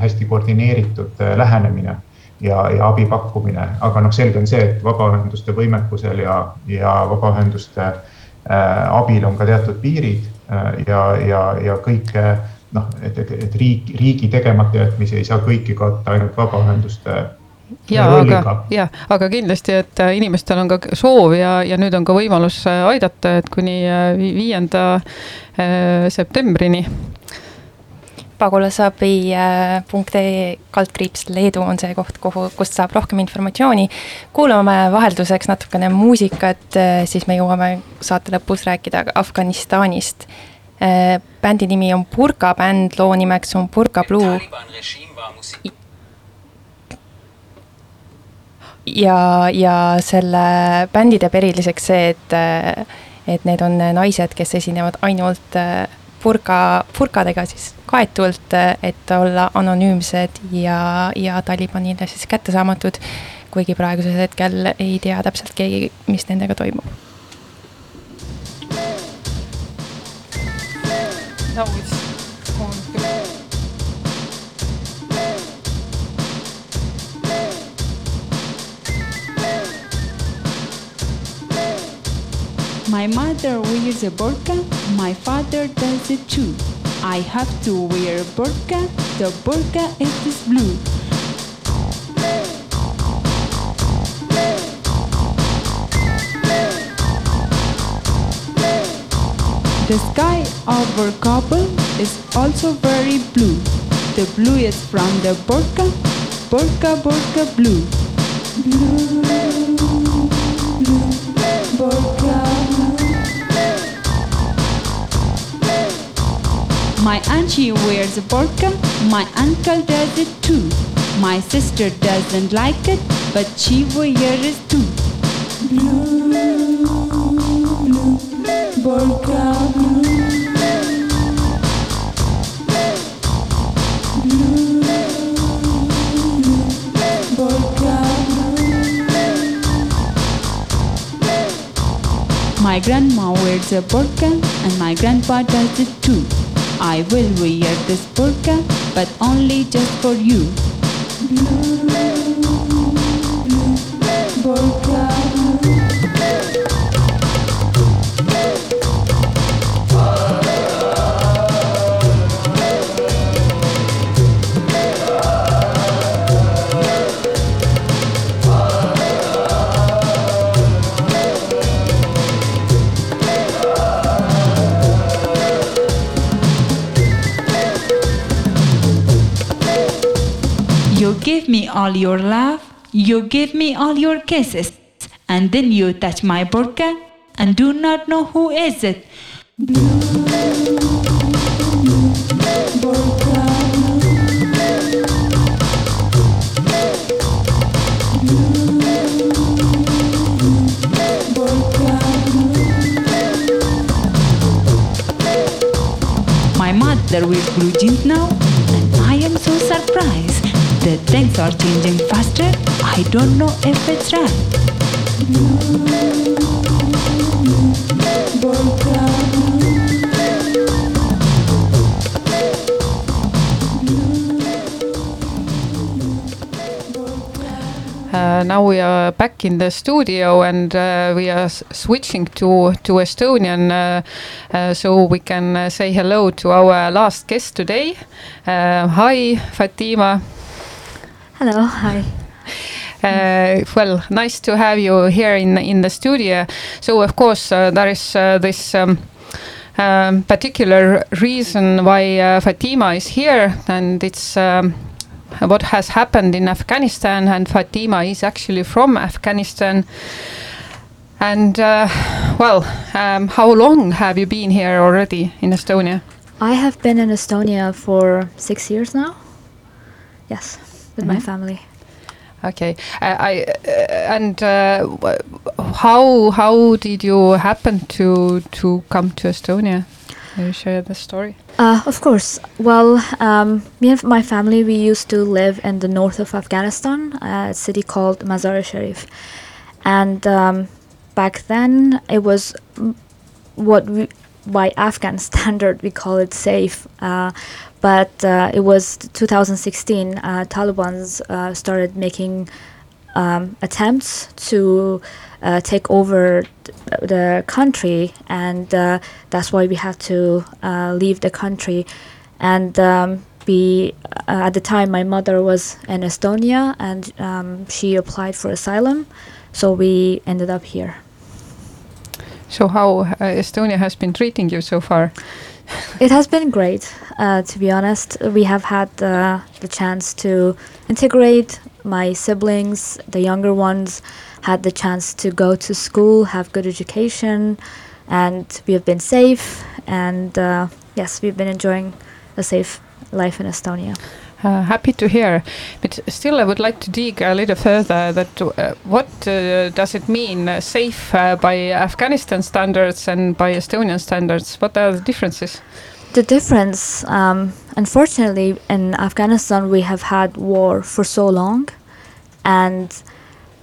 hästi koordineeritud lähenemine ja, ja abi pakkumine, aga noh, selge on see, et vabaühenduste võimekusel ja, ja vabaühenduste äh, abil on ka teatud piirid äh, ja, ja, ja kõike noh, et, et, et riik, riigi tegemata jätmisi ei saa kõiki katta ainult vabaühenduste ja aga, ja, aga kindlasti, et äh, inimestel on ka soov ja, ja nüüd on ka võimalus äh, aidata, et kuni äh, viienda septembrini. pagulasabi.ee kaldkriips Leedu on see koht, kuhu, kust saab rohkem informatsiooni. kuulame vahelduseks natukene muusikat, siis me jõuame saate lõpus rääkida Afganistanist bändi nimi on Burka bänd, loo nimeks on Burka Blue. ja, ja selle bändi teeb eriliseks see, et, et need on naised, kes esinevad ainult äh, purga, purkadega siis kaetult, et olla anonüümsed ja, ja Talibanile siis kättesaamatud. kuigi praegusel hetkel ei tea täpselt keegi, mis nendega toimub My mother wears a burqa, my father does it too. I have to wear a burqa, the burqa is blue. The sky over Kabul is also very blue. The blue is from the Burka, Burka, Burka blue. Blue, blue, Burka. My auntie wears a burqa, my uncle does it too. My sister doesn't like it, but she wears it too. Blue, grandma wears a burqa and my grandpa does it too. I will wear this burqa, but only just for you. All your love, you give me all your kisses, and then you touch my burqa and do not know who is it. My mother wears blue jeans now, and I am so surprised things are changing faster. I don't know if it's right. Uh, now we are back in the studio and uh, we are switching to to Estonian, uh, uh, so we can uh, say hello to our last guest today. Uh, hi, Fatima. Hello, hi. Uh, well, nice to have you here in in the studio. So of course uh, there is uh, this. Um, um, particular reason why uh, Fatima is here, and it's um, what has happened in Afghanistan. And Fatima is actually from Afghanistan. And uh, well, um, how long have you been here already in Estonia? I have been in Estonia for six years now. Yes, with my Mhm. family. Okay, uh, I uh, and uh, how how did you happen to to come to Estonia? Can you share the story? Uh, of course. Well, um, me and my family, we used to live in the north of Afghanistan, a city called Mazar-e Sharif. And um, back then, it was what we, by Afghan standard, we call it safe. But uh, it was 2016, uh, Taliban's uh, started making um, attempts to uh, take over th- the country, and uh, that's why we had to uh, leave the country. And um, uh, at the time, my mother was in Estonia, and um, she applied for asylum, so we ended up here. So how Estonia has been treating you so far? It has been great, uh, to be honest. We have had uh, the chance to integrate my siblings, the younger ones, had the chance to go to school, have good education, and we have been safe. And uh, yes, we've been enjoying a safe life in Estonia. Uh, happy to hear, but still, I would like to dig a little further. That uh, what uh, does it mean uh, safe uh, by Afghanistan standards and by Estonian standards? What are the differences? The difference, um, unfortunately, in Afghanistan, we have had war for so long, and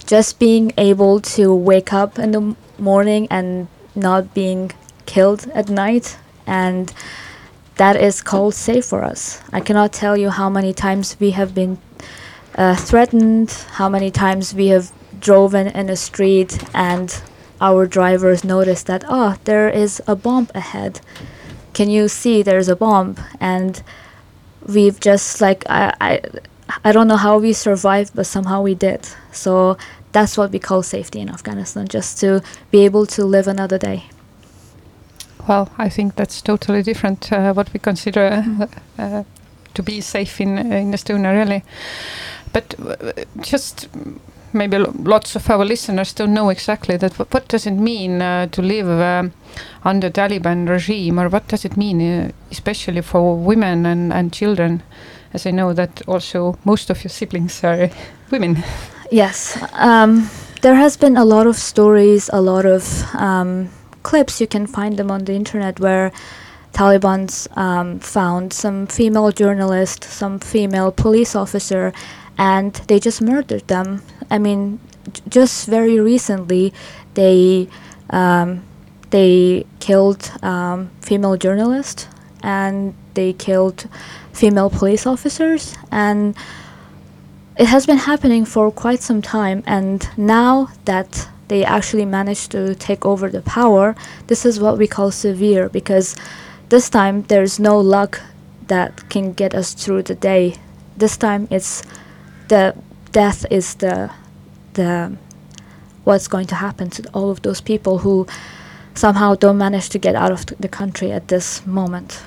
just being able to wake up in the morning and not being killed at night, and that is called safe for us. I cannot tell you how many times we have been uh, threatened, how many times we have driven in a street and our drivers noticed that, oh, there is a bomb ahead. Can you see there's a bomb? And we've just like I, I i don't know how we survived but somehow we did. So that's what we call safety in afghanistan just to be able to live another day Well, I think that's totally different. Uh, what we consider uh, uh, to be safe in in Estonia, really. But uh, just maybe lots of our listeners don't know exactly that. What, what does it mean uh, to live um under Taliban regime, or what does it mean, uh, especially for women and and children? As I know that also most of your siblings are women. yes um, there has been a lot of stories a lot of um, clips you can find them on the internet where Taliban's um, found some female journalist, some female police officer, and they just murdered them. I mean, j- just very recently, they um, they killed um, female journalist and they killed female police officers and it has been happening for quite some time and now that they actually managed to take over the power this is what we call severe because this time there's no luck that can get us through the day this time it's the death is the the what's going to happen to all of those people who somehow don't manage to get out of the country at this moment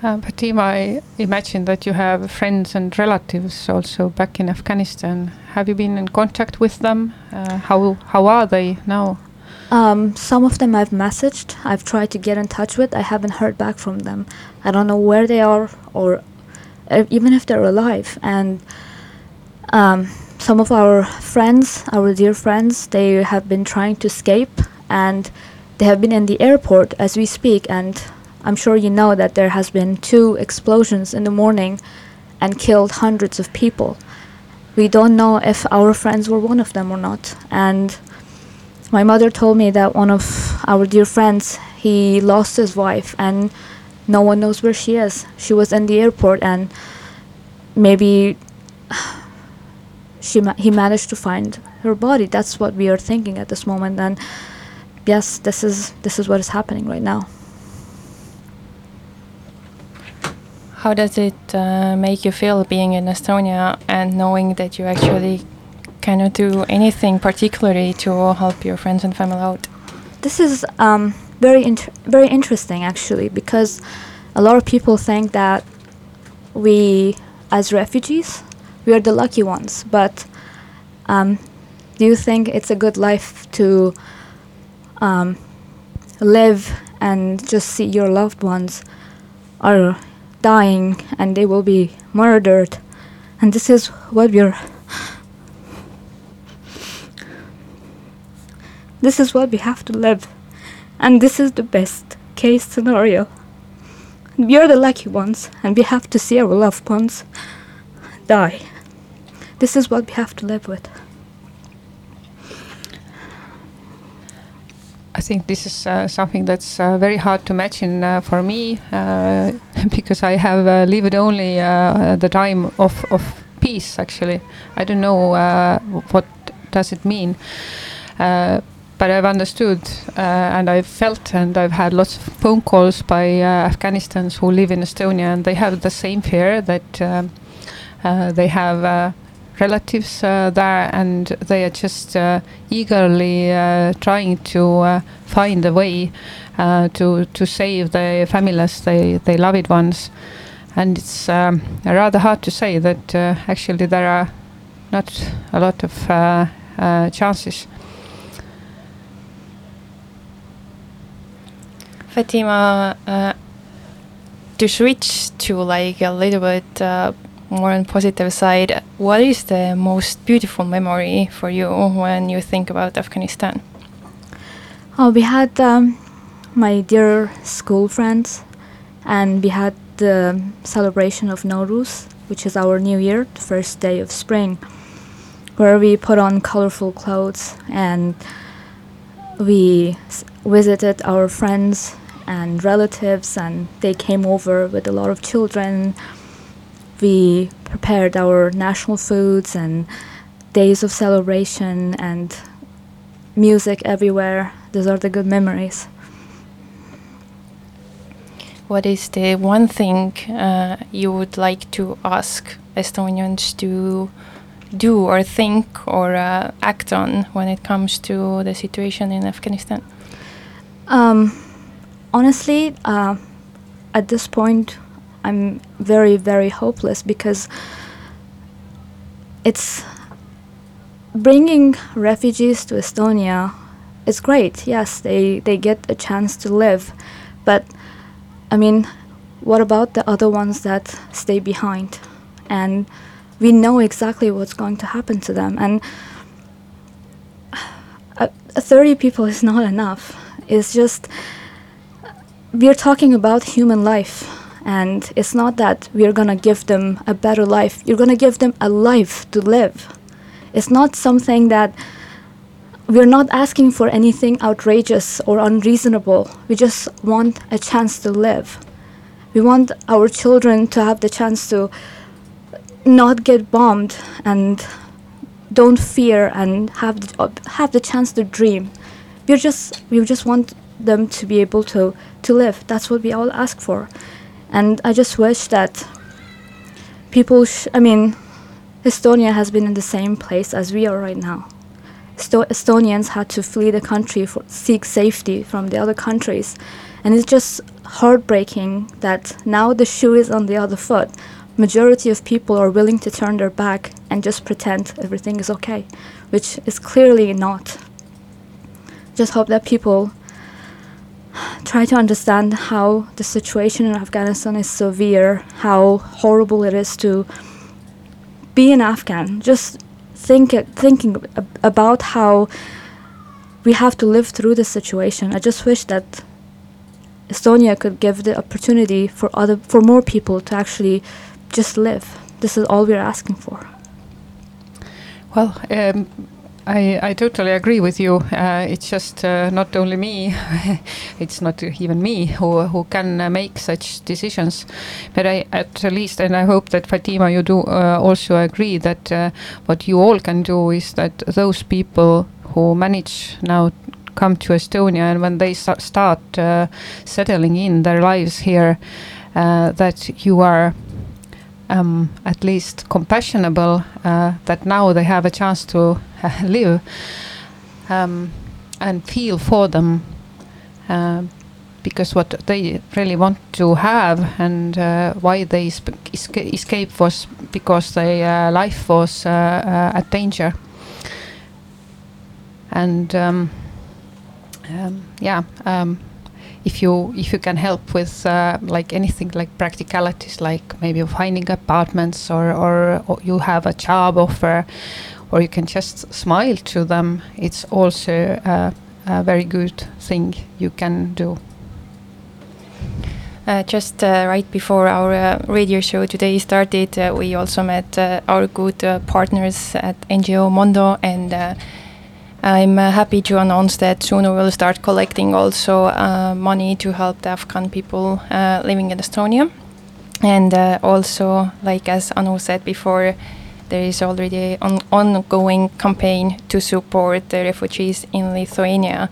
Uh, Fatima, I imagine that you have friends and relatives also back in Afghanistan. Have you been in contact with them? Uh, how how are they now? Um, some of them I've messaged. I've tried to get in touch with. I haven't heard back from them. I don't know where they are or uh, even if they're alive. And um, some of our friends, our dear friends, they have been trying to escape and they have been in the airport as we speak. And I'm sure you know that there has been two explosions in the morning and killed hundreds of people. We don't know if our friends were one of them or not. And my mother told me that one of our dear friends he lost his wife and no one knows where she is. She was in the airport and maybe she ma- he managed to find her body. That's what we are thinking at this moment. And yes this is this is what is happening right now How does it uh, make you feel being in Estonia and knowing that you actually cannot do anything particularly to help your friends and family out? This is um, very int- very interesting actually because a lot of people think that we as refugees we are the lucky ones, but um, do you think it's a good life to um, live and just see your loved ones are dying and they will be murdered? And this is what we're This is what we have to live. And this is the best case scenario. We are the lucky ones, and we have to see our loved ones die. This is what we have to live with. I think this is uh, something that's uh, very hard to imagine uh, for me uh, because I have uh, lived only uh, the time of, of peace. Actually, I don't know what does it mean, but I've understood and I've felt and I've had lots of phone calls by Afghanistans who live in Estonia and they have the same fear that um, they have. Relatives uh, there and they are just uh, eagerly uh, trying to find a way to to save their families, their their loved ones, and it's um, rather hard to say that actually there are not a lot of uh, uh, chances. Fatima, uh, to switch to like a little bit more on positive side, what is the most beautiful memory for you when you think about Afghanistan? Oh, we had um, my dear school friends, and we had the celebration of Nowruz, which is our new year, the first day of spring, where we put on colorful clothes and we visited our friends and relatives, and they came over with a lot of children. We prepared our national foods and days of celebration and music everywhere. Those are the good memories. What is the one thing uh, you would like to ask Estonians to do or think or uh, act on when it comes to the situation in Afghanistan? Um, honestly, uh, at this point, I'm very, very hopeless because it's bringing refugees to Estonia is great. Yes, they, they get a chance to live, but I mean, what about the other ones that stay behind? And we know exactly what's going to happen to them. And uh, 30 people is not enough. It's just we're talking about human life and it's not that we're going to give them a better life. You're going to give them a life to live. It's not something that we're not asking for anything outrageous or unreasonable. We just want a chance to live. We want our children to have the chance to not get bombed and don't fear and have the, have the chance to dream. We just we just want them to be able to to live. That's what we all ask for and i just wish that people sh- i mean estonia has been in the same place as we are right now Esto- Estonians had to flee the country for seek safety from the other countries, and it's just heartbreaking that now the shoe is on the other foot. Majority of people are willing to turn their back and just pretend everything is okay, which is clearly not. Just hope that people try to understand how the situation in Afghanistan is severe, how horrible it is to be an Afghan. Just think thinking ab- about how we have to live through this situation. I just wish that Estonia could give the opportunity for other for more people to actually just live. This is all we're asking for. Well, um, I, I totally agree with you. Uh, it's just uh, not only me, it's not even me who, who can uh, make such decisions. But I, at least, and I hope that Fatima, you do uh, also agree that uh, what you all can do is that those people who manage now come to Estonia and when they sta- start uh, settling in their lives here, that you are um, at least compassionable that now they have a chance to live um, and feel for them uh, because what they really want to have and uh, why they esca- escape was because their uh, life was uh, uh, at danger. And um, um, yeah um, if you if you can help with uh, like anything like practicalities like maybe finding apartments or, or or you have a job offer or you can just smile to them it's also a, a very good thing you can do Uh, just uh, right before our uh, radio show today started, uh, we also met uh, our good uh, partners at NGO Mondo, and I'm happy to announce that soon we will start collecting also money to help the Afghan people living in Estonia. And also, like as Anu said before, there is already an ongoing campaign to support the refugees in Lithuania.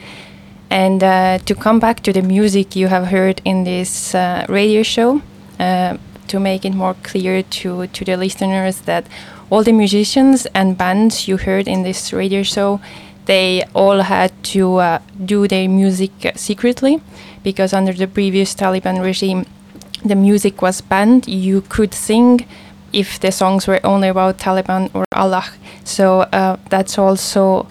And uh, to come back to the music you have heard in this uh, radio show, uh, to make it more clear to, to the listeners that all the musicians and bands you heard in this radio show, they all had to uh, do their music secretly because under the previous Taliban regime, the music was banned. You could sing if the songs were only about Taliban or Allah. So uh, that's also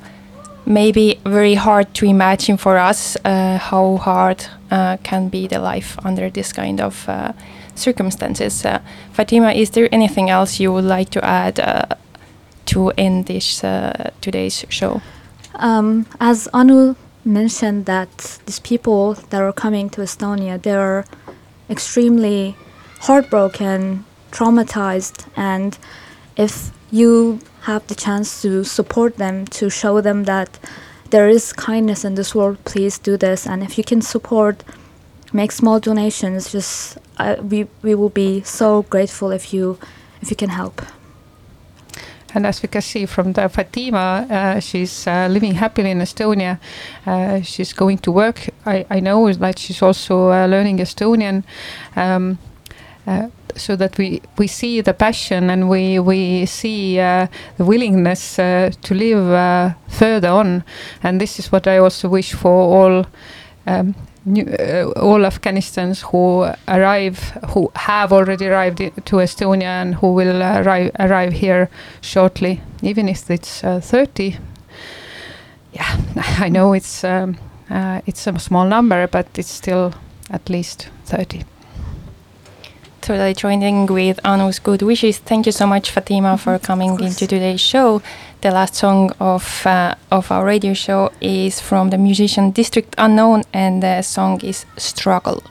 maybe very hard to imagine for us uh, how hard uh, can be the life under this kind of uh, circumstances. Uh, Fatima, is there anything else you would like to add uh, to end this today's show? Um, as Anu mentioned, that these people that are coming to Estonia, they're extremely heartbroken, traumatized, and if you have the chance to support them, to show them that there is kindness in this world, please do this. And if you can support, make small donations. Just uh, we we will be so grateful if you if you can help. And as we can see from the Fatima, uh, she's uh, living happily in Estonia. Uh, she's going to work. I, I know that she's also uh, learning Estonian. Um, so that we, we see the passion and we, we see uh, the willingness uh, to live uh, further on. And this is what I also wish for all um, new, uh, all Afghanistans who arrive, who have already arrived to Estonia and who will arrive, arrive here shortly, even if it's uh, 30. Yeah, I know it's um, uh, it's a small number, but it's still at least 30. Totally joining with Anu's good wishes. Thank you so much, Fatima, for coming into today's show. The last song of uh, of our radio show is from the musician District Unknown, and the song is "Struggle."